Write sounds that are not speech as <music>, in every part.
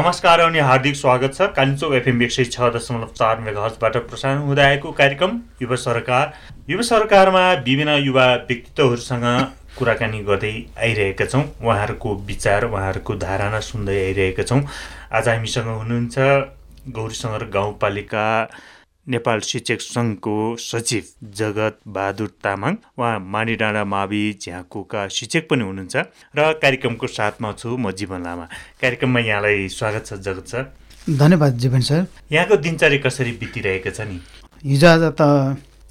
नमस्कार अनि हार्दिक स्वागत छ। कालिम्चोक एफएम एक सय छ दशमलव चार मेगाहजबाट प्रसारण हुँदै आएको कार्यक्रम। युवा सरकार युवा सरकारमा विभिन्न युवा व्यक्तित्वहरूसँग कुराकानी गर्दै आइरहेका छौँ। उहाँहरूको विचार उहाँहरूको धारणा सुन्दै आइरहेका छौँ। आज हामीसँग हुनुहुन्छ गौरीसङ्गर गाउँपालिका नेपाल शिक्षक सङ्घको सचिव जगत बहादुर तामाङ उहाँ माडी डाँडा मावि झ्याकुका शिक्षक पनि हुनुहुन्छ र कार्यक्रमको साथमा छु म जीवन लामा। कार्यक्रममा यहाँलाई स्वागत छ जगत सर। धन्यवाद जीवन सर। यहाँको दिनचर्या कसरी बितिरहेको छ नि? हिजो आज त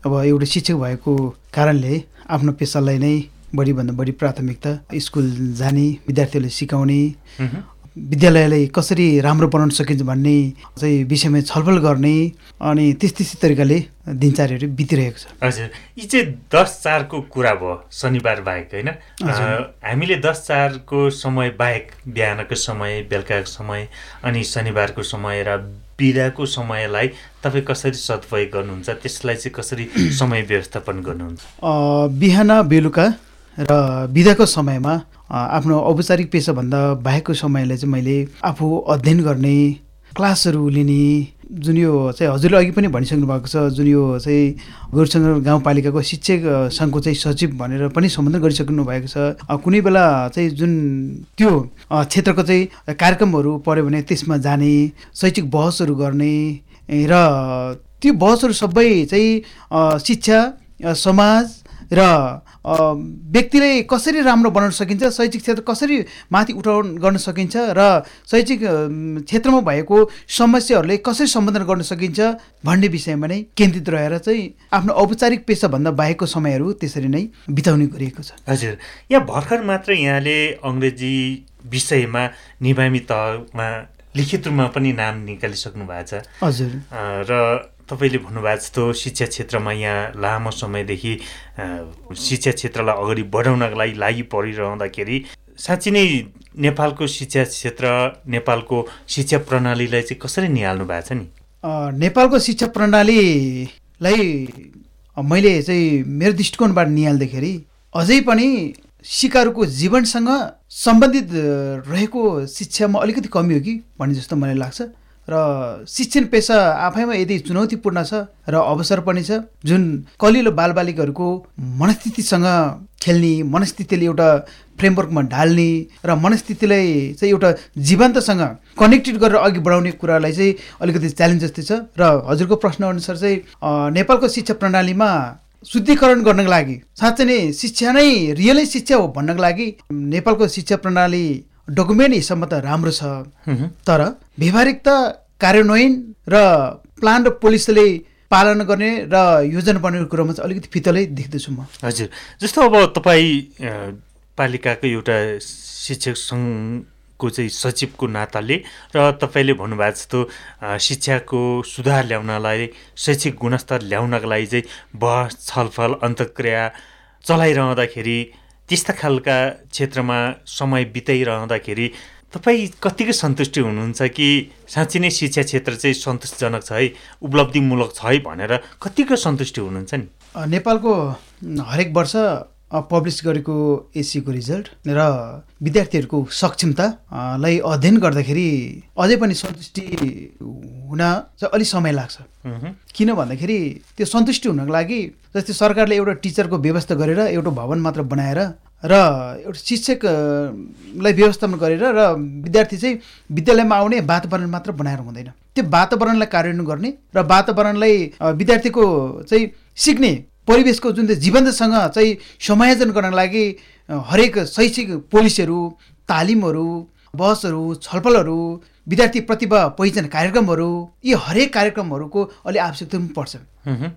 अब एउटा शिक्षक भएको कारणले आफ्नो पेसालाई नै बढीभन्दा बढी प्राथमिकता स्कुल जाने विद्यार्थीहरूले सिकाउने विद्यालयलाई कसरी राम्रो बनाउन सकिन्छ भन्ने चाहिँ विषयमा छलफल गर्ने अनि त्यस्तै त्यस्तै तरिकाले दिनचर्याहरू बितिरहेको छ। हजुर। यी चाहिँ दस चारको कुरा भयो शनिबार बाहेक होइन? हामीले दस चारको समय बाहेक बिहानको समय बेलुकाको समय अनि शनिबारको समय र बिदाको समयलाई तपाईँ कसरी सदुपयोग गर्नुहुन्छ? त्यसलाई चाहिँ कसरी <clears throat> समय व्यवस्थापन गर्नुहुन्छ? बिहान बेलुका र बिदाको समयमा आफ्नो औपचारिक पेसाभन्दा बाहेकको समयलाई चाहिँ मैले आफू अध्ययन गर्ने क्लासहरू लिने जुन यो चाहिँ हजुरले अघि पनि भनिसक्नु भएको छ जुन यो चाहिँ गोरुसँग गाउँपालिकाको शिक्षक सङ्घको चाहिँ सचिव भनेर पनि सम्बोधन गरिसक्नु भएको छ। कुनै बेला चाहिँ जुन त्यो क्षेत्रको चाहिँ कार्यक्रमहरू पऱ्यो भने त्यसमा जाने शैक्षिक बहसहरू गर्ने र त्यो बहसहरू सबै चाहिँ शिक्षा समाज र व्यक्तिले कसरी राम्रो बनाउन सकिन्छ शैक्षिक क्षेत्र कसरी माथि उठाउन गर्न सकिन्छ र शैक्षिक क्षेत्रमा भएको समस्याहरूले कसरी सम्बोधन गर्न सकिन्छ भन्ने विषयमा नै केन्द्रित रहेर चाहिँ आफ्नो औपचारिक पेसाभन्दा बाहेकको समयहरू त्यसरी नै बिताउने गरिएको छ। हजुर। यहाँ भर्खर मात्र यहाँले अङ्ग्रेजी विषयमा निभामी तहमा लिखित रूपमा पनि नाम निकालिसक्नु भएको छ। हजुर। र तपाईँले भन्नुभएको जस्तो शिक्षा क्षेत्रमा यहाँ लामो समयदेखि शिक्षा क्षेत्रलाई अगाडि बढाउनको लागि लागि परिरहँदाखेरि साँच्ची नै नेपालको शिक्षा क्षेत्र नेपालको शिक्षा प्रणालीलाई चाहिँ कसरी निहाल्नु भएको छ नि? नेपालको शिक्षा प्रणालीलाई मैले चाहिँ मेरो दृष्टिकोणबाट निहाल्दाखेरि अझै पनि सिकारुको जीवनसँग सम्बन्धित रहेको शिक्षामा अलिकति कमी हो कि भन्ने जस्तो मलाई लाग्छ। र शिक्षण पेसा आफैमा यदि चुनौतीपूर्ण छ र अवसर पनि छ जुन कलिलो बालबालिकाहरूको मनस्थितिसँग खेल्ने मनस्थितिले एउटा फ्रेमवर्कमा ढाल्ने र मनस्थितिलाई चाहिँ एउटा जीवन्तसँग कनेक्टेड गरेर अघि बढाउने कुरालाई चाहिँ अलिकति च्यालेन्ज जस्तै छ र हजुरको प्रश्नअनुसार चाहिँ नेपालको शिक्षा प्रणालीमा शुद्धिकरण गर्नको लागि साँच्चै नै शिक्षा नै रियलै शिक्षा हो भन्नको लागि नेपालको शिक्षा प्रणाली डकुमेन्ट हिसाबमा त राम्रो छ। तर व्यवहारिकता कार्यान्वयन र प्लान र पोलिसीले पालन गर्ने र योजना बनाउने कुरोमा चाहिँ अलिकति फितलै देख्दछु म। हजुर। जस्तो अब तपाईँ पालिकाको एउटा शिक्षक सङ्घको चाहिँ सचिवको नाताले र तपाईँले भन्नुभएको जस्तो शिक्षाको सुधार ल्याउनलाई शैक्षिक गुणस्तर ल्याउनका लागि चाहिँ बहस छलफल अन्तक्रिया चलाइरहँदाखेरि त्यस्ता खालका क्षेत्रमा समय बिताइरहँदाखेरि तपाईँ कतिको सन्तुष्टि हुनुहुन्छ कि साँच्ची नै शिक्षा क्षेत्र चाहिँ सन्तुष्टिजनक छ है उपलब्धिमूलक छ है भनेर कतिको सन्तुष्टि हुनुहुन्छ नि? नेपालको हरेक वर्ष पब्लिस गरेको एसीको रिजल्ट र विद्यार्थीहरूको सक्षमतालाई अध्ययन गर्दाखेरि अझै पनि सन्तुष्टि हुन चाहिँ अलिक समय लाग्छ। किन भन्दाखेरि त्यो सन्तुष्टि हुनको लागि जस्तै सरकारले एउटा टिचरको व्यवस्था गरेर एउटा भवन मात्र बनाएर र एउटा शिक्षकलाई व्यवस्थापन गरेर र विद्यार्थी चाहिँ विद्यालयमा आउने वातावरण मात्र बनाएर हुँदैन। त्यो वातावरणलाई कार्यान्वयन गर्ने र वातावरणलाई विद्यार्थीको चाहिँ सिक्ने परिवेशको जुन चाहिँ जीवन्तसँग चाहिँ समायोजन गर्नको लागि हरेक शैक्षिक पोलिसीहरू तालिमहरू बहसहरू छलफलहरू विद्यार्थी प्रतिभा पहिचान कार्यक्रमहरू यी हरेक कार्यक्रमहरूको अलिक आवश्यकता पनि पर्छ।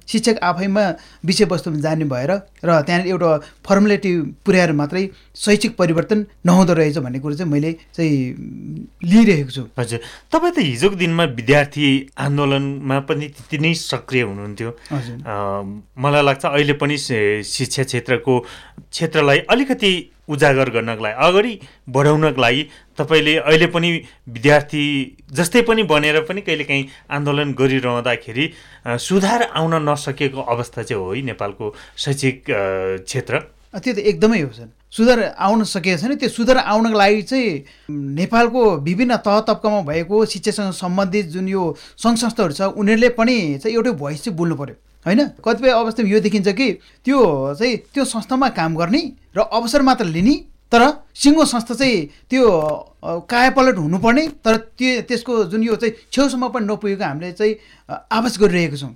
शिक्षक आफैमा विषयवस्तुमा जान्ने भएर र त्यहाँनिर एउटा फर्मुलेटी पुर्याएर मात्रै शैक्षिक परिवर्तन नहुँदो रहेछ भन्ने कुरो चाहिँ मैले चाहिँ लिइरहेको छु। हजुर। तपाईँ त हिजोको दिनमा विद्यार्थी आन्दोलनमा पनि त्यति नै सक्रिय हुनुहुन्थ्यो। मलाई लाग्छ अहिले पनि शिक्षा क्षेत्रको क्षेत्रलाई अलिकति उजागर गर्नको लागि अगाडि बढाउनको लागि तपाईँले अहिले पनि विद्यार्थी जस्तै पनि बनेर पनि कहिलेकाहीँ आन्दोलन गरिरहँदाखेरि सुधार आउन नसकेको अवस्था चाहिँ हो है नेपालको शैक्षिक क्षेत्र। त्यो त एकदमै हो सर। सुधार आउन सकेको छैन। त्यो सुधार आउनको लागि चाहिँ नेपालको विभिन्न तह तब्कामा भएको शिक्षासँग सम्बन्धित जुन यो सङ्घ संस्थाहरू छ उनीहरूले पनि चाहिँ एउटै भोइस चाहिँ बोल्नु पऱ्यो होइन? कतिपय अवस्थामा यो देखिन्छ कि त्यो चाहिँ त्यो संस्थामा काम गर्ने र अवसर मात्र लिने तर सिङ्गो संस्था चाहिँ त्यो कायापलट हुनुपर्ने तर त्यो त्यसको जुन यो चाहिँ छेउसम्म पनि नपुगेको हामीले चाहिँ आवाज गरिरहेको छौँ।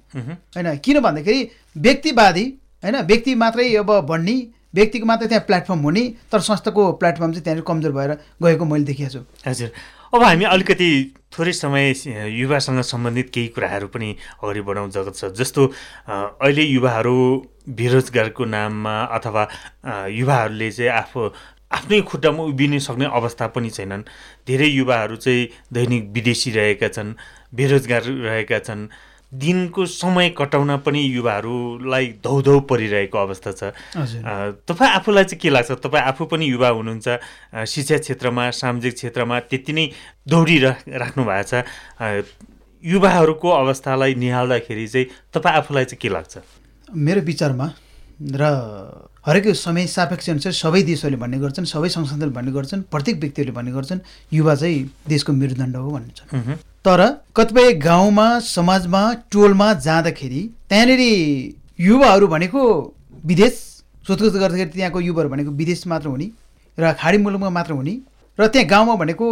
होइन? किन भन्दाखेरि व्यक्तिवादी होइन? व्यक्ति मात्रै अब बढ्ने व्यक्तिको मात्रै त्यहाँ प्लेटफर्म हुने तर संस्थाको प्लेटफर्म चाहिँ त्यहाँनिर कमजोर भएर गएको मैले देखिएको छु। हजुर। अब हामी अलिकति थोरै समय युवासँग सम्बन्धित केही कुराहरू पनि अगाडि बढाउँ जगत छ। जस्तो अहिले युवाहरू बेरोजगारको नाममा अथवा युवाहरूले चाहिँ आफू आफ्नै खुट्टामा उभिन सक्ने अवस्था पनि छैनन्। धेरै युवाहरू चाहिँ दैनिक विदेशी रहेका छन् बेरोजगार रहेका छन्। दिनको समय कटाउन पनि युवाहरूलाई धौधौ परिरहेको अवस्था छ। तपाईँ आफूलाई चाहिँ के लाग्छ? तपाईँ आफू पनि युवा हुनुहुन्छ शिक्षा क्षेत्रमा सामाजिक क्षेत्रमा त्यति नै दौडिरह राख्नु भएको छ युवाहरूको अवस्थालाई निहाल्दाखेरि चाहिँ तपाईँ आफूलाई चाहिँ के लाग्छ? मेरो विचारमा र हरेक समय सापेक्ष अनुसार सबै देशहरूले भन्ने गर्छन् सबै संस्थानले भन्ने गर्छन् प्रत्येक व्यक्तिहरूले भन्ने गर्छन् युवा चाहिँ देशको मेरुदण्ड हो भन्छन् तर कतिपय गाउँमा समाजमा टोलमा जाँदाखेरि त्यहाँनिर युवाहरू भनेको विदेश सोधखोज गर्दाखेरि त्यहाँको युवाहरू भनेको विदेश मात्र हुने र खाडी मुलुकमा मात्र हुने र त्यहाँ गाउँमा भनेको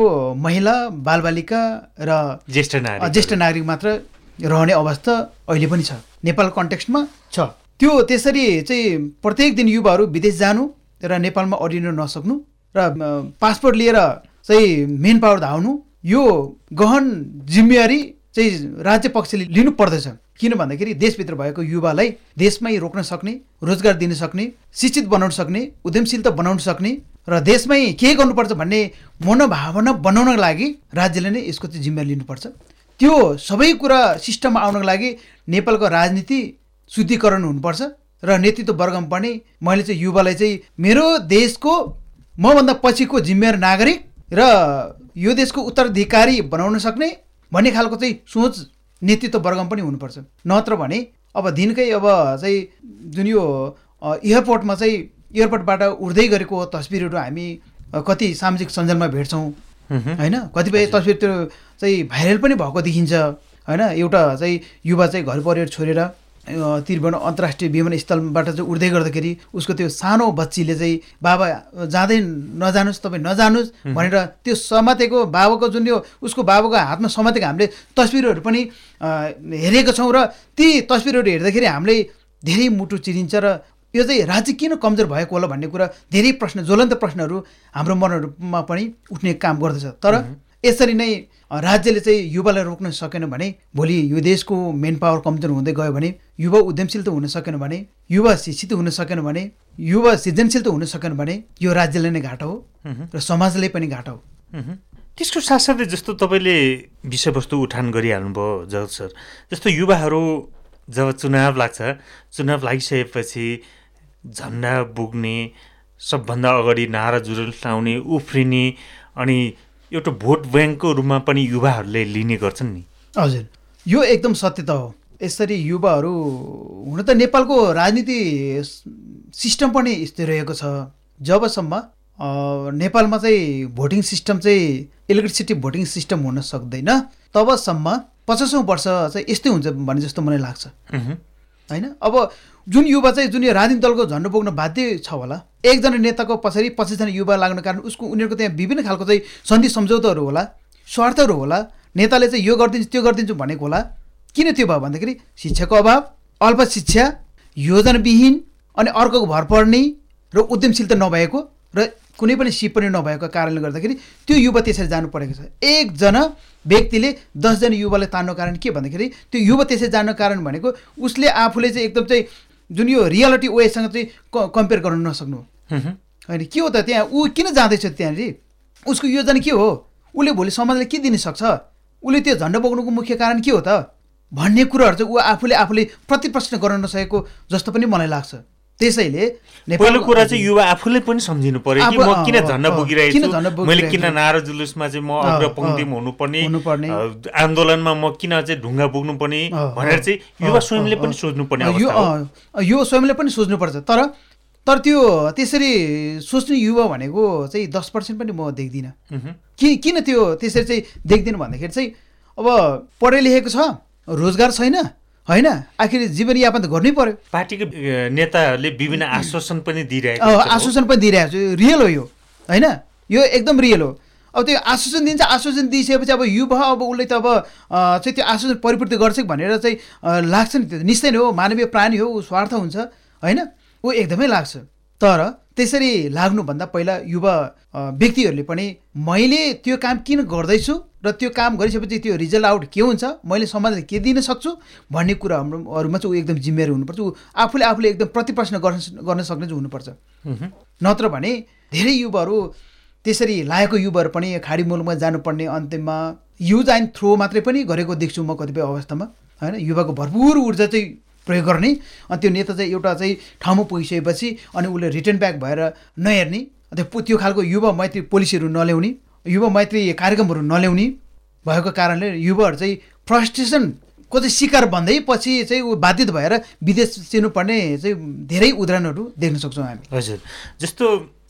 महिला बालबालिका र ज्येष्ठ नागरिक। ज्येष्ठ नागरिक मात्र रहने अवस्था अहिले पनि छ। नेपाल कन्टेक्स्टमा छ। त्यो त्यसरी चाहिँ प्रत्येक दिन युवाहरू विदेश जानु र नेपालमा अडिन नसक्नु र पासपोर्ट लिएर चाहिँ मेन पावर धाउनु यो गहन जिम्मेवारी चाहिँ राज्य पक्षले लिनु पर्दछ। किन भन्दाखेरि देशभित्र भएको युवालाई देशमै रोक्न सक्ने रोजगार दिन सक्ने शिक्षित बनाउन सक्ने उद्यमशीलता बनाउन सक्ने र देशमै के गर्नुपर्छ भन्ने मनोभावना बनाउनको लागि राज्यले नै यसको चाहिँ जिम्मेवारी लिनुपर्छ। त्यो सबै कुरा सिस्टममा आउनको लागि नेपालको राजनीति शुद्धिकरण हुनुपर्छ र नेतृत्व वर्गमा पनि मैले चाहिँ युवालाई चाहिँ मेरो देशको मभन्दा पछिको जिम्मेवार नागरिक र यो देशको उत्तराधिकारी बनाउन सक्ने भन्ने खालको चाहिँ सोच नेतृत्व वर्गमा पनि हुनुपर्छ। नत्र भने अब दिनकै अब चाहिँ जुन यो एयरपोर्टमा चाहिँ एयरपोर्टबाट उड्दै गरेको तस्बिरहरू हामी कति सामाजिक सञ्जालमा भेट्छौँ। होइन? कतिपय तस्बिर त्यो चाहिँ भाइरल पनि भएको देखिन्छ। होइन? एउटा चाहिँ युवा चाहिँ घर परिवार छोडेर त्रिभुवन अन्तर्राष्ट्रिय विमानस्थलबाट चाहिँ उड्दै गर्दाखेरि उसको त्यो सानो बच्चीले चाहिँ बाबा जाँदै नजानुहोस् तपाईँ नजानुहोस् भनेर त्यो समातेको बाबाको जुन यो उसको बाबाको हातमा समातेको हामीले तस्बिरहरू पनि हेरेको छौँ र ती तस्बिरहरू हेर्दाखेरि हामीले धेरै मुटु चिरिन्छ र यो चाहिँ राज्य किन कमजोर भएको होला भन्ने कुरा धेरै प्रश्न ज्वलन्त प्रश्नहरू हाम्रो मनहरूमा पनि उठ्ने काम गर्दछ। तर यसरी नै राज्यले चाहिँ युवालाई रोक्न सकेन भने भोलि यो देशको मेन पावर कमजोर हुँदै गयो भने युवा उद्यमशील त हुन सकेन भने युवा शिक्षित हुन सकेन भने युवा सृजनशील त हुन सकेन भने यो राज्यले नै घाटा हो र समाजले पनि घाटा हो। त्यसको साथसाथै जस्तो तपाईँले विषयवस्तु उठान गरिहाल्नुभयो जगत सर जस्तो युवाहरू जब चुनाव लाग्छ चुनाव लागिसकेपछि झन्डा बोक्ने सबभन्दा अगाडि नारा जुरुल लाउने उफ्रिने अनि एउटा भोट ब्याङ्कको रूपमा पनि युवाहरूले लिने गर्छन् नि। हजुर। यो एकदम सत्य त हो। यसरी युवाहरू हुन त नेपालको राजनीति सिस्टम पनि यस्तै रहेको छ। जबसम्म नेपालमा चाहिँ भोटिङ सिस्टम चाहिँ इलेक्ट्रिसिटी भोटिङ सिस्टम हुन सक्दैन। तबसम्म पचासौँ वर्ष चाहिँ यस्तै हुन्छ भन्ने जस्तो मलाई लाग्छ। होइन? अब जुन युवा चाहिँ जुन यो राजनीतिक दलको झन्डा बोक्न बाध्य छ होला एकजना नेताको पछाडि पच्चिसजना युवा लाग्ने कारण उसको उनीहरूको त्यहाँ विभिन्न खालको चाहिँ सन्धि सम्झौताहरू होला स्वार्थहरू होला नेताले चाहिँ यो गरिदिन्छु त्यो गरिदिन्छु भनेको होला। किन त्यो भयो भन्दाखेरि शिक्षाको अभाव अल्प शिक्षा योजनाविहीन अनि अर्कोको भर पर्ने र उद्यमशीलता नभएको र कुनै पनि सिप पनि नभएको कारणले गर्दाखेरि त्यो युवा त्यसरी जानु परेको छ। एकजना व्यक्तिले दसजना युवालाई तान्नु कारण के भन्दाखेरि त्यो युवा त्यसरी जानु कारण भनेको उसले आफूले चाहिँ एकदम चाहिँ जुन यो रियालिटी वेसँग चाहिँ कम्पेयर गर्न नसक्नु। होइन के हो त त्यहाँ? ऊ किन जाँदैछ त्यहाँनिर? उसको योजना के हो? उसले भोलि समाजलाई के दिन सक्छ? उसले त्यो झन्डा बोक्नुको मुख्य कारण के हो त? भन्ने कुराहरू चाहिँ ऊ आफूले आफूले प्रतिप्रश्न गर्न नसकेको जस्तो पनि मलाई लाग्छ। त्यसैले पहिलो कुरा चाहिँ युवा आफूले पनि सम्झिनु पर्यो कि म किन झन्डा बोकिरहेको छु मैले किन नारा जुलुसमा चाहिँ म अग्र पङ्क्तिमा हुनुपर्ने? आन्दोलनमा म किन चाहिँ ढुङ्गा बोक्नुपर्ने? भनेर चाहिँ युवा स्वयंले पनि सोच्नुपर्ने यो यो स्वयंले पनि सोच्नुपर्छ तर तर त्यो त्यसरी सोच्ने युवा भनेको चाहिँ दस पर्सेन्ट पनि म देख्दिनँ। कि किन त्यो त्यसरी चाहिँ देख्दिनँ भन्दाखेरि चाहिँ अब पढे लेखेको छ रोजगार छैन। होइन? आखिर जीवनयापन त गर्नै पर्यो। पार्टीको नेताहरूले विभिन्न <clears throat> आश्वासन पनि दिइरहेको। आश्वासन पनि दिइरहेको छु। रियल हो यो। होइन? यो एकदम रियल हो। अब त्यो आश्वासन दिन्छ आश्वासन दिइसकेपछि अब युवा अब उसले त अब चाहिँ त्यो आश्वासन परिपूर्ति गर्छ भनेर चाहिँ लाग्छ नि त्यो। निश्चय नै हो। मानवीय प्राणी हो ऊ स्वार्थ हुन्छ। होइन? ऊ एकदमै लाग्छ। तर त्यसरी लाग्नुभन्दा पहिला युवा व्यक्तिहरूले पनि मैले त्यो काम किन गर्दैछु र त्यो काम गरिसकेपछि त्यो रिजल्ट आउट के हुन्छ? मैले समाजलाई के दिन सक्छु? भन्ने कुराहरूमा चाहिँ ऊ एकदम जिम्मेवारी हुनुपर्छ। ऊ आफूले आफूले एकदम प्रतिप्रश्न गर्न गर्न सक्ने चाहिँ हुनुपर्छ। नत्र भने धेरै युवाहरू त्यसरी लागेको युवाहरू पनि खाडी मुलुकमा जानुपर्ने अन्तिममा युज एन्ड थ्रो मात्रै पनि गरेको देख्छु म कतिपय अवस्थामा। होइन युवाको भरपुर ऊर्जा चाहिँ प्रयोग गर्ने। अनि त्यो नेता चाहिँ एउटा चाहिँ ठाउँमा पुगिसकेपछि अनि उसले रिटर्न ब्याक भएर नहेर्ने त्यो त्यो खालको युवा मैत्री पोलिसीहरू नल्याउने युवा मैत्री कार्यक्रमहरू नल्याउने भएको कारणले युवाहरू चाहिँ फ्रस्ट्रेसनको चाहिँ शिकार भन्दै पछि चाहिँ ऊ बाधित भएर विदेश चिन्नुपर्ने चाहिँ धेरै उदाहरणहरू देख्न सक्छौँ हामी। हजुर। जस्तो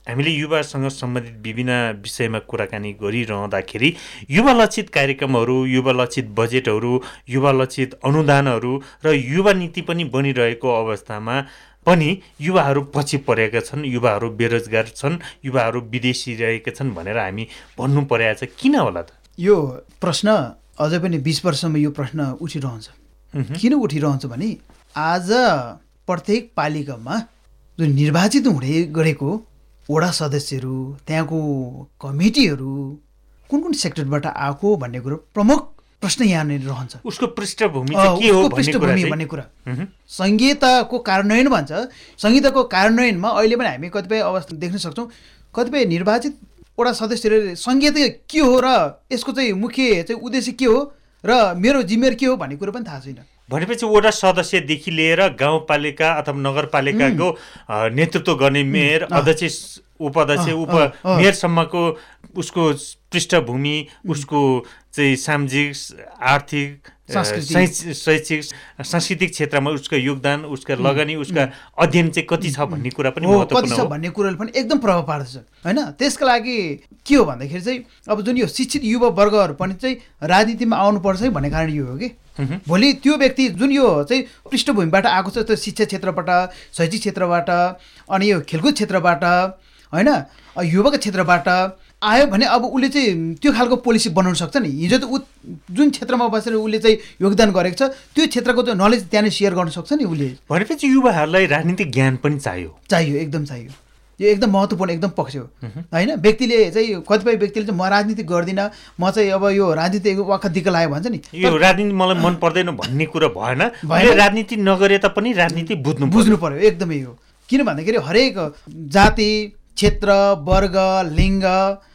हामीले युवासँग सम्बन्धित विभिन्न विषयमा कुराकानी गरिरहँदाखेरि युवा लक्षित कार्यक्रमहरू युवा लक्षित बजेटहरू युवा लक्षित अनुदानहरू र युवा नीति पनि बनिरहेको अवस्थामा पनि युवाहरू पछि परेका छन् युवाहरू बेरोजगार छन् युवाहरू विदेशी रहेका छन् भनेर हामी भन्नु परेको छ। किन होला त? यो प्रश्न अझै पनि बिस वर्षमा यो प्रश्न उठिरहन्छ। किन उठिरहन्छ भने आज प्रत्येक पालिकामा जुन निर्वाचित हुँदै गरेको वडा सदस्यहरू त्यहाँको कमिटीहरू कुन कुन सेक्टरबाट आएको भन्ने कुरो प्रमुख प्रश्न यहाँनिर रहन्छ। उसको पृष्ठभूमि के हो पृष्ठभूमि भन्ने कुरा। संहिताको कार्यान्वयन भन्छ। संहिताको कार्यान्वयनमा अहिले पनि हामी कतिपय अवस्था देख्न सक्छौँ। कतिपय निर्वाचित वडा सदस्यहरूले संहिता के हो र यसको चाहिँ मुख्य चाहिँ उद्देश्य के हो र मेरो जिम्मेवारी के हो भन्ने कुरो पनि थाहा छैन। भनेपछि वडा सदस्यदेखि लिएर गाउँपालिका अथवा नगरपालिकाको नेतृत्व गर्ने मेयर अध्यक्ष उपाध्यक्ष उप। मेयरसम्मको उसको पृष्ठभूमि उसको चाहिँ सामाजिक आर्थिक। शैक्षिक सांस्कृतिक क्षेत्रमा उसको योगदान उसका लगानी उसका अध्ययन चाहिँ कति छ भन्ने कुरा पनि हो कति छ भन्ने कुरोले पनि एकदम प्रभाव पार्दछ होइन? त्यसका लागि के हो भन्दाखेरि चाहिँ अब जुन यो शिक्षित युवा वर्गहरू पनि चाहिँ राजनीतिमा आउनुपर्छ है भन्ने कारण यो हो कि। भोलि त्यो व्यक्ति जुन यो चाहिँ पृष्ठभूमिबाट आएको छ त्यो शिक्षा क्षेत्रबाट शैक्षिक क्षेत्रबाट अनि यो खेलकुद क्षेत्रबाट होइन? युवाको क्षेत्रबाट आयो भने अब उसले चाहिँ त्यो खालको पोलिसी बनाउन सक्छ नि। हिजो त ऊ जुन क्षेत्रमा बसेर उसले चाहिँ योगदान गरेको छ त्यो क्षेत्रको चाहिँ नलेज त्यहाँनिर सेयर गर्न सक्छ नि उसले। भनेपछि युवाहरूलाई राजनीतिक ज्ञान पनि चाहियो। चाहियो एकदम चाहियो। यो एकदम महत्त्वपूर्ण एकदम पक्ष हो। होइन? व्यक्तिले चाहिँ कतिपय व्यक्तिले चाहिँ म राजनीति गर्दिनँ म चाहिँ अब यो राजनीति वाखत दिक्क लाग्यो भन्छ नि। यो राजनीति मलाई मन पर्दैन भन्ने कुरा भएन। राजनीति नगरे तापनि राजनीति बुझ्नु। बुझ्नु पर्यो एकदमै हो। किन भन्दाखेरि हरेक जाति क्षेत्र वर्ग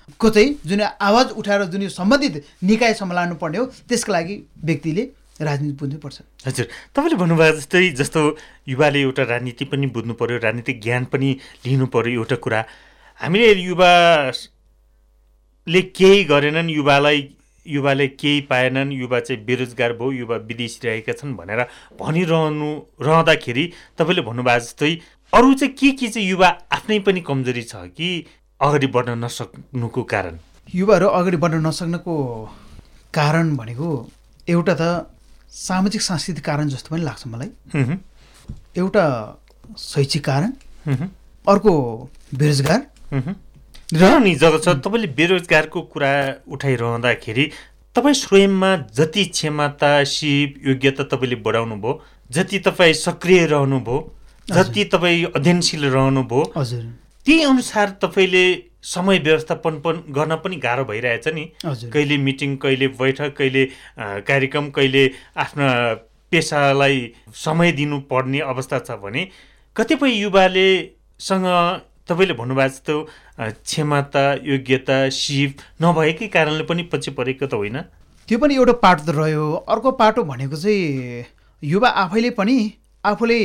लिङ्गको चाहिँ जुन आवाज उठाएर जुन यो सम्बन्धित निकाय सम्हाल्नु पर्ने हो त्यसको लागि व्यक्तिले राजनीति बुझ्नुपर्छ। हजुर। तपाईँले भन्नुभएको जस्तै जस्तो युवाले एउटा राजनीति पनि बुझ्नु पर्यो राजनीतिक ज्ञान पनि लिनु पर्यो एउटा कुरा। हामीले युवाले केही गरेनन् युवालाई युवाले केही पाएनन् युवा चाहिँ बेरोजगार भयो युवा विदेशी रहेका छन् भनेर भनिरहनु रहँदाखेरि तपाईँले भन्नुभएको जस्तै अरू चाहिँ के के चाहिँ युवा आफ्नै पनि कमजोरी छ कि अगाडि बढ्न नसक्नुको कारण? युवाहरू अगाडि बढ्न नसक्नको कारण भनेको एउटा त सामाजिक सांस्कृतिक कारण जस्तो पनि लाग्छ मलाई। एउटा शैक्षिक कारण अर्को बेरोजगार। नि जब छ तपाईँले बेरोजगारको कुरा उठाइरहँदाखेरि तपाईँ स्वयंमा जति क्षमता सिप योग्यता तपाईँले बढाउनु भयो जति तपाईँ सक्रिय रहनुभयो जति तपाईँ अध्ययनशील रहनुभयो हजुर। त्यही अनुसार तपाईँले समय व्यवस्थापन पन गर्न पनि गाह्रो भइरहेछ नि। कहिले मिटिङ कहिले बैठक कहिले कार्यक्रम कहिले आफ्ना पेसालाई समय दिनुपर्ने अवस्था छ भने कतिपय युवाले सँग तपाईँले भन्नुभएको जस्तो क्षमता योग्यता सिप नभएकै कारणले पनि पछि परेको त होइन। त्यो पनि एउटा पाटो त रह्यो। अर्को पाटो भनेको चाहिँ युवा आफैले पनि आफूले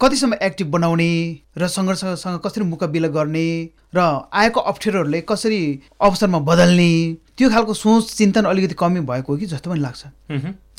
कतिसम्म एक्टिभ बनाउने र सङ्घर्षसँग कसरी मुकाबिला गर्ने र आएको अप्ठ्यारोहरूले कसरी अवसरमा बदल्ने त्यो खालको सोच चिन्तन अलिकति कमी भएको हो कि जस्तो पनि लाग्छ।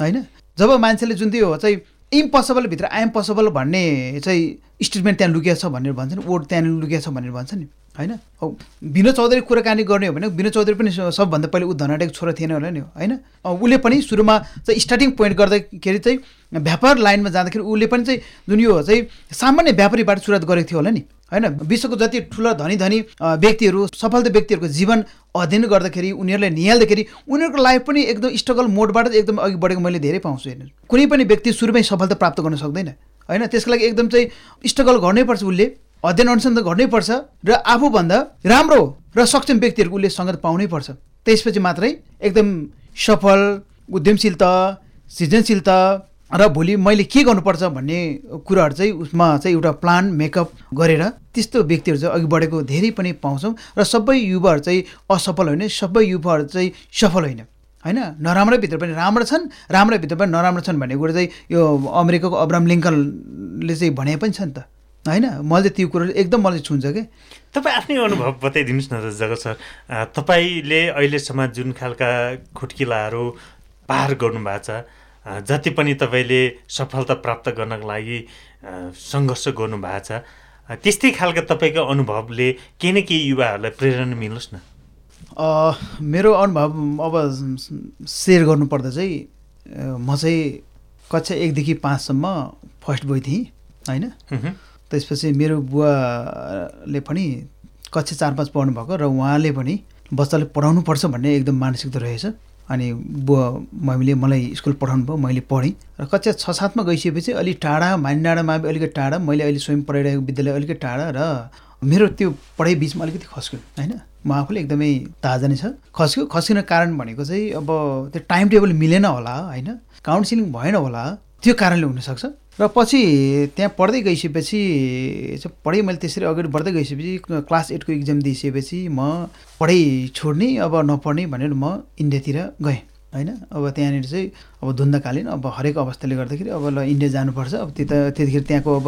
होइन? जब मान्छेले जुन त्यो चाहिँ इम्पोसिबलभित्र आइएम पोसिबल भन्ने चाहिँ स्टेटमेन्ट त्यहाँ लुकिया छ भनेर भन्छन् वोट त्यहाँनिर लुकिया छ भनेर भन्छ नि। होइन? अब विनोद चौधरी कुराकानी गर्ने हो भने विनोद चौधरी पनि सबभन्दा पहिले ऊ धनाटेको छोरा थिएन होला नि होइन? उसले पनि सुरुमा चाहिँ स्टार्टिङ पोइन्ट गर्दाखेरि चाहिँ व्यापार लाइनमा जाँदाखेरि उसले पनि चाहिँ जुन यो चाहिँ सामान्य व्यापारीबाट सुरुवात गरेको थियो होला नि होइन? विश्वको जति ठुलो धनी धनी व्यक्तिहरू सफलता व्यक्तिहरूको जीवन अध्ययन गर्दाखेरि उनीहरूलाई निहाल्दाखेरि उनीहरूको लाइफ पनि एकदम स्ट्रगल मोडबाट एकदम अघि बढेको मैले धेरै पाउँछु हेर्नु कुनै पनि व्यक्ति सुरुमै सफलता प्राप्त गर्न सक्दैन होइन? त्यसको लागि एकदम चाहिँ स्ट्रगल गर्नैपर्छ उसले। अध्ययन अनुसन्धान गर्नैपर्छ र आफूभन्दा राम्रो र सक्षम व्यक्तिहरूको उसले सङ्गत पाउनै पर्छ। त्यसपछि मात्रै एकदम सफल उद्यमशीलता सृजनशीलता र भोलि मैले के गर्नुपर्छ भन्ने कुराहरू चाहिँ उसमा चाहिँ एउटा प्लान मेकअप गरेर त्यस्तो व्यक्तिहरू चाहिँ अघि बढेको धेरै पनि पाउँछौँ र सबै युवाहरू चाहिँ असफल होइन सबै युवाहरू चाहिँ सफल होइन। होइन? नराम्रै भित्र पनि राम्रो छन् राम्रै भित्र पनि नराम्रो छन् भन्ने कुरा चाहिँ यो अमेरिकाको अब्राम लिङ्कनले चाहिँ भने पनि छ नि त। होइन? मैले त्यो कुरो एकदम मलाई छुन्छ कि? तपाईँ आफ्नै अनुभव बताइदिनुहोस् न त जगत सर। तपाईँले अहिलेसम्म जुन खालका खुट्किलाहरू पार गर्नुभएको छ जति पनि तपाईँले सफलता प्राप्त गर्नको लागि सङ्घर्ष गर्नुभएको छ त्यस्तै खालको तपाईँको अनुभवले केही न केही युवाहरूलाई प्रेरणा मिलोस् न। मेरो अनुभव अब सेयर गर्नुपर्दा चाहिँ म चाहिँ कक्षा एकदेखि पाँचसम्म फर्स्ट बोय थिएँ होइन त्यसपछि मेरो बुवाले पनि कक्षा चार पाँच पढ्नु भएको र उहाँले पनि बच्चाले पढाउनुपर्छ भन्ने एकदम मानसिकता रहेछ। अनि बुवा मम्मीले मलाई स्कुल पठाउनु भयो मैले पढेँ। र कक्षा छ सातमा गइसकेपछि अलिक टाढा माइन्डाँडामा अलिकति टाढा मैले अहिले स्वयं पढाइरहेको विद्यालय अलिकति टाढा र मेरो त्यो पढाइ बिचमा अलिकति खस्क्यो होइन? म आफूले एकदमै ताजा नै छ। खस्क्यो खस्किन कारण भनेको चाहिँ अब त्यो टाइम टेबल मिलेन होला होइन? काउन्सिलिङ भएन होला त्यो कारणले हुनसक्छ। र पछि त्यहाँ पढ्दै गइसकेपछि पढाइ मैले त्यसरी अगाडि बढ्दै गइसकेपछि क्लास एटको इक्जाम दिइसकेपछि म पढाइ छोड्ने अब नपढ्ने भनेर म इन्डियातिर गएँ। होइन? अब त्यहाँनिर चाहिँ अब धुन्दाकालीन अब हरेक अवस्थाले गर्दाखेरि अब ल इन्डिया जानुपर्छ। अब त्यता त्यतिखेर त्यहाँको अब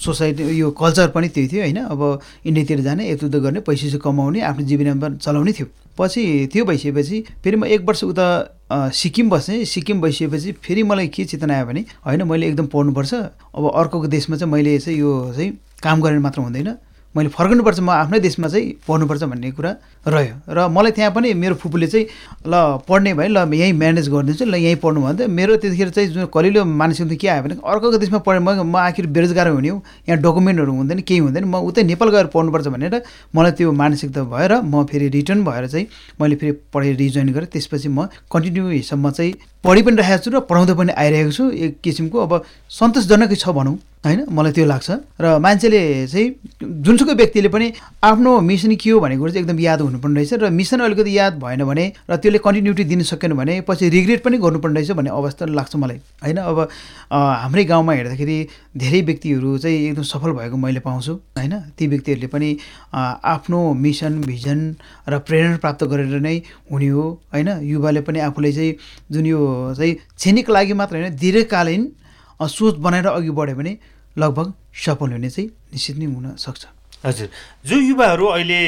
सोसाइटी यो कल्चर पनि त्यही थियो होइन? अब इन्डियातिर जाने यतुद गर्ने पैसा कमाउने आफ्नो जीवनमा चलाउने थियो। पछि त्यो भइसकेपछि फेरि म एक वर्ष उता सिक्किम बसेँ। सिक्किम बसिसकेपछि फेरि मलाई के चेतना आयो भने होइन मैले एकदम पढ्नुपर्छ। अब अर्कोको देशमा चाहिँ मैले चाहिँ यो चाहिँ काम गरेर मात्र हुँदैन। मैले फर्कनुपर्छ म आफ्नै देशमा चाहिँ पढ्नुपर्छ भन्ने कुरा रह्यो। र मलाई त्यहाँ पनि मेरो फुपूले चाहिँ ल पढ्ने भयो ल यहीँ म्यानेज गरिदिन्छु ल यहीँ पढ्नु भन्थ्यो मेरो त्यतिखेर चाहिँ जुन कलिलो मानिसको के आयो भने अर्कोको देशमा पढेँ म म आखिर बेरोजगार हुने हो यहाँ डकुमेन्टहरू हुँदैन केही हुँदैन म उतै नेपाल गएर पढ्नुपर्छ भनेर मलाई त्यो मानसिकता भएर म फेरि रिटर्न भएर चाहिँ मैले फेरि पढाइ रिजोइन गरेँ त्यसपछि म कन्टिन्यू हिसाबमा चाहिँ पढि पनि राखेको छु र पढाउँदै पनि आइरहेको छु। एक किसिमको अब सन्तोषजनकै छ भनौँ होइन? मलाई त्यो लाग्छ। र मान्छेले चाहिँ जुनसुकै व्यक्तिले पनि आफ्नो मिसन के हो भनेको कुरो चाहिँ एकदम याद हुनुपर्ने रहेछ र मिसन अलिकति याद भएन भने र त्यसले कन्टिन्युटी दिन सकेन भने पछि रिग्रेट पनि गर्नुपर्ने रहेछ भन्ने अवस्था लाग्छ मलाई होइन? अब हाम्रै गाउँमा हेर्दाखेरि धेरै व्यक्तिहरू चाहिँ एकदम सफल भएको मैले पाउँछु होइन? ती व्यक्तिहरूले पनि आफ्नो मिसन भिजन र प्रेरणा प्राप्त गरेर नै हुने हो होइन? युवाले पनि आफूले चाहिँ जुन यो चाहिँ क्षणिक लागि मात्र होइन दीर्घकालीन सोच बनाएर अघि बढ्यो भने लगभग सफल हुने चाहिँ निश्चित नै हुनसक्छ हजुर। जो युवाहरू अहिले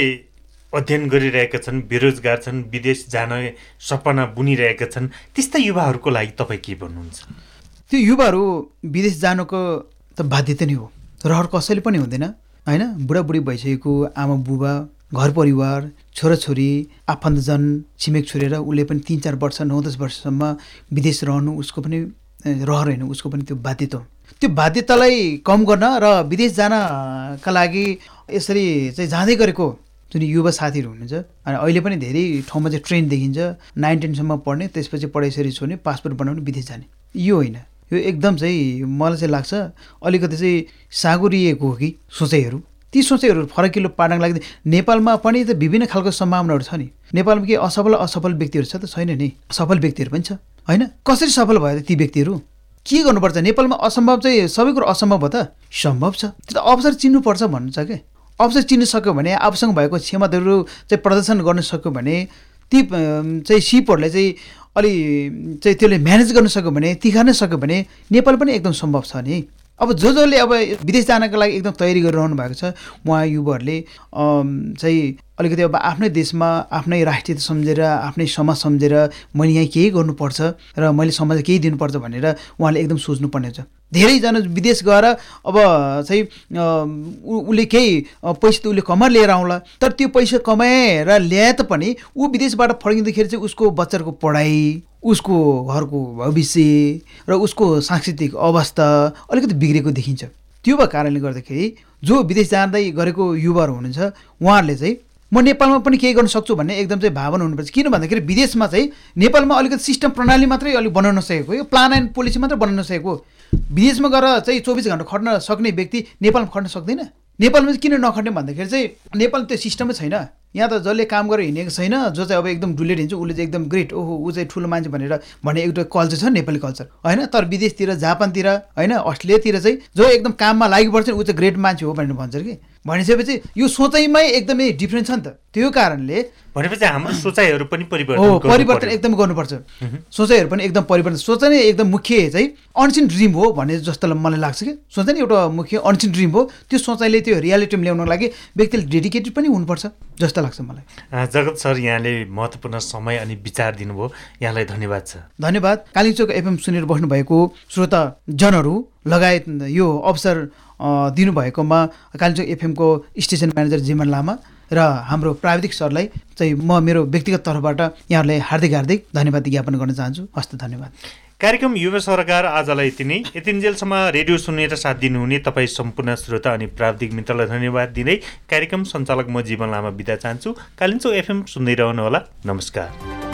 अध्ययन गरिरहेका छन् बेरोजगार छन् विदेश जान सपना बुनिरहेका छन् त्यस्ता युवाहरूको लागि तपाईँ के भन्नुहुन्छ? त्यो युवाहरू विदेश जानुको त बाध्यता नै हो। रहर कसैले पनि हुँदैन होइन? बुढाबुढी भइसकेको आमा बुबा घर परिवार छोराछोरी आफन्तजन छिमेक छोडेर उसले पनि तिन चार वर्ष नौ दस वर्षसम्म विदेश रहनु उसको पनि रहर होइन उसको पनि त्यो बाध्यता हो। त्यो बाध्यतालाई कम गर्न र विदेश जानका लागि यसरी चाहिँ जाँदै गरेको जुन युवा साथीहरू हुनुहुन्छ अनि अहिले पनि धेरै ठाउँमा चाहिँ ट्रेन देखिन्छ नाइन टेनसम्म पढ्ने त्यसपछि पढाइसरी छोड्ने पासपोर्ट बनाउने विदेश जाने। यो होइन। यो एकदम चाहिँ मलाई चाहिँ लाग्छ अलिकति चाहिँ सागुरिएको हो कि सोचाइहरू। ती सोचाइहरू फरकिलो पार्नको लागि नेपालमा पनि त विभिन्न खालको सम्भावनाहरू छ नि। नेपालमा के असफल असफल व्यक्तिहरू छ त छैन नि। सफल व्यक्तिहरू पनि छ। होइन? कसरी सफल भयो त ती व्यक्तिहरू? के गर्नुपर्छ? नेपालमा असम्भव चाहिँ सबै कुरो असम्भव भयो त? सम्भव छ। त्यो त अवसर चिन्नुपर्छ भन्नु छ कि? अवसर चिन्न सक्यो भने आफूसँग भएको क्षमताहरू चाहिँ प्रदर्शन गर्न सक्यो भने ती चाहिँ सिपहरूलाई चाहिँ अलि चाहिँ त्यसले म्यानेज गर्न सक्यो भने तिखार्न सक्यो भने नेपाल पनि एकदम सम्भव छ नि। अब जो जसले अब विदेश जानको लागि एकदम तयारी गरिरहनु भएको छ। उहाँ युवाहरूले चाहिँ अलिकति अब आफ्नै देशमा आफ्नै राष्ट्रियता सम्झेर आफ्नै समाज सम्झेर मैले यहाँ केही गर्नुपर्छ र मैले समाजलाई केही दिनुपर्छ भनेर उहाँले एकदम सोच्नुपर्ने हुन्छ। धेरैजना विदेश गएर अब चाहिँ उसले केही पैसा त उसले कमाएर लिएर आउँला तर त्यो पैसा कमाएर ल्याए तापनि ऊ विदेशबाट फर्किँदाखेरि चाहिँ उसको बच्चाहरूको पढाइ उसको घरको भविष्य र उसको सांस्कृतिक अवस्था अलिकति बिग्रेको देखिन्छ। त्यो भएको कारणले गर्दाखेरि जो विदेश जाँदै गरेको युवाहरू हुनुहुन्छ उहाँहरूले चाहिँ म नेपालमा पनि केही गर्न सक्छु भन्ने एकदम चाहिँ भावना हुनुपर्छ। किन भन्दाखेरि विदेशमा चाहिँ नेपालमा अलिकति सिस्टम प्रणाली मात्रै अलिक बनाउन सकेको यो प्लान एन्ड पोलिसी मात्रै बनाउन सकेको विदेशमा गएर चाहिँ चौबिस घन्टा खट्न सक्ने व्यक्ति नेपालमा खट्न सक्दैन। नेपालमा चाहिँ किन नखट्ने भन्दाखेरि चाहिँ नेपाल त्यो सिस्टमै छैन। यहाँ त जसले काम गरेर हिँडेको छैन जो चाहिँ अब एकदम डुलेट हिँड्छ उसले चाहिँ एकदम ग्रेट ओहो ऊ चाहिँ ठुलो मान्छे भनेर भन्ने एउटा कल्चर छ नेपाली कल्चर होइन? तर विदेशतिर जापानतिर होइन? अस्ट्रेलियातिर चाहिँ जो एकदम काममा लागि पर्छ ऊ चाहिँ ग्रेट मान्छे हो भनेर भन्छ कि। भनिसकेपछि यो सोचाइमै एकदमै डिफ्रेन्स छ नि त। त्यो कारणले भनेपछि हाम्रो <clears throat> सोचाइहरू पनि परिवर्तन हो परिवर्तन एकदम गर्नुपर्छ। सोचाइहरू पनि एकदम परिवर्तन। सोचाइ नै एकदम मुख्य चाहिँ अनसिन ड्रिम हो भन्ने जस्तो मलाई लाग्छ कि। सोचाइ नै एउटा मुख्य अनसिन ड्रिम हो। त्यो सोचाइले त्यो रियालिटीमा ल्याउनको लागि व्यक्तिले डेडिकेटेड पनि हुनुपर्छ जस्तो लाग्छ मलाई। जगत सर यहाँले महत्त्वपूर्ण समय अनि विचार दिनुभयो। यहाँलाई धन्यवाद छ धन्यवाद। कालिचोक एफएम सुनेर बस्नुभएको श्रोता जनहरू लगायत यो अवसर दिनुभएकोमा कालिचोक एफएमको स्टेसन म्यानेजर जीवन लामा र हाम्रो प्राविधिक सरलाई चाहिँ म मेरो व्यक्तिगत तर्फबाट यहाँहरूलाई हार्दिक हार्दिक धन्यवाद ज्ञापन गर्न चाहन्छु। हस्त धन्यवाद। कार्यक्रम युवा सरकार आजलाई यति नै यतिन्जेलसम्म रेडियो सुनेर साथ दिनुहुने तपाईँ सम्पूर्ण श्रोता अनि प्राविधिक मित्रलाई धन्यवाद दिँदै कार्यक्रम सञ्चालक म जीवन लामा बिदा चाहन्छु। कालिम्चो एफएम सुन्दै रहनुहोला। नमस्कार।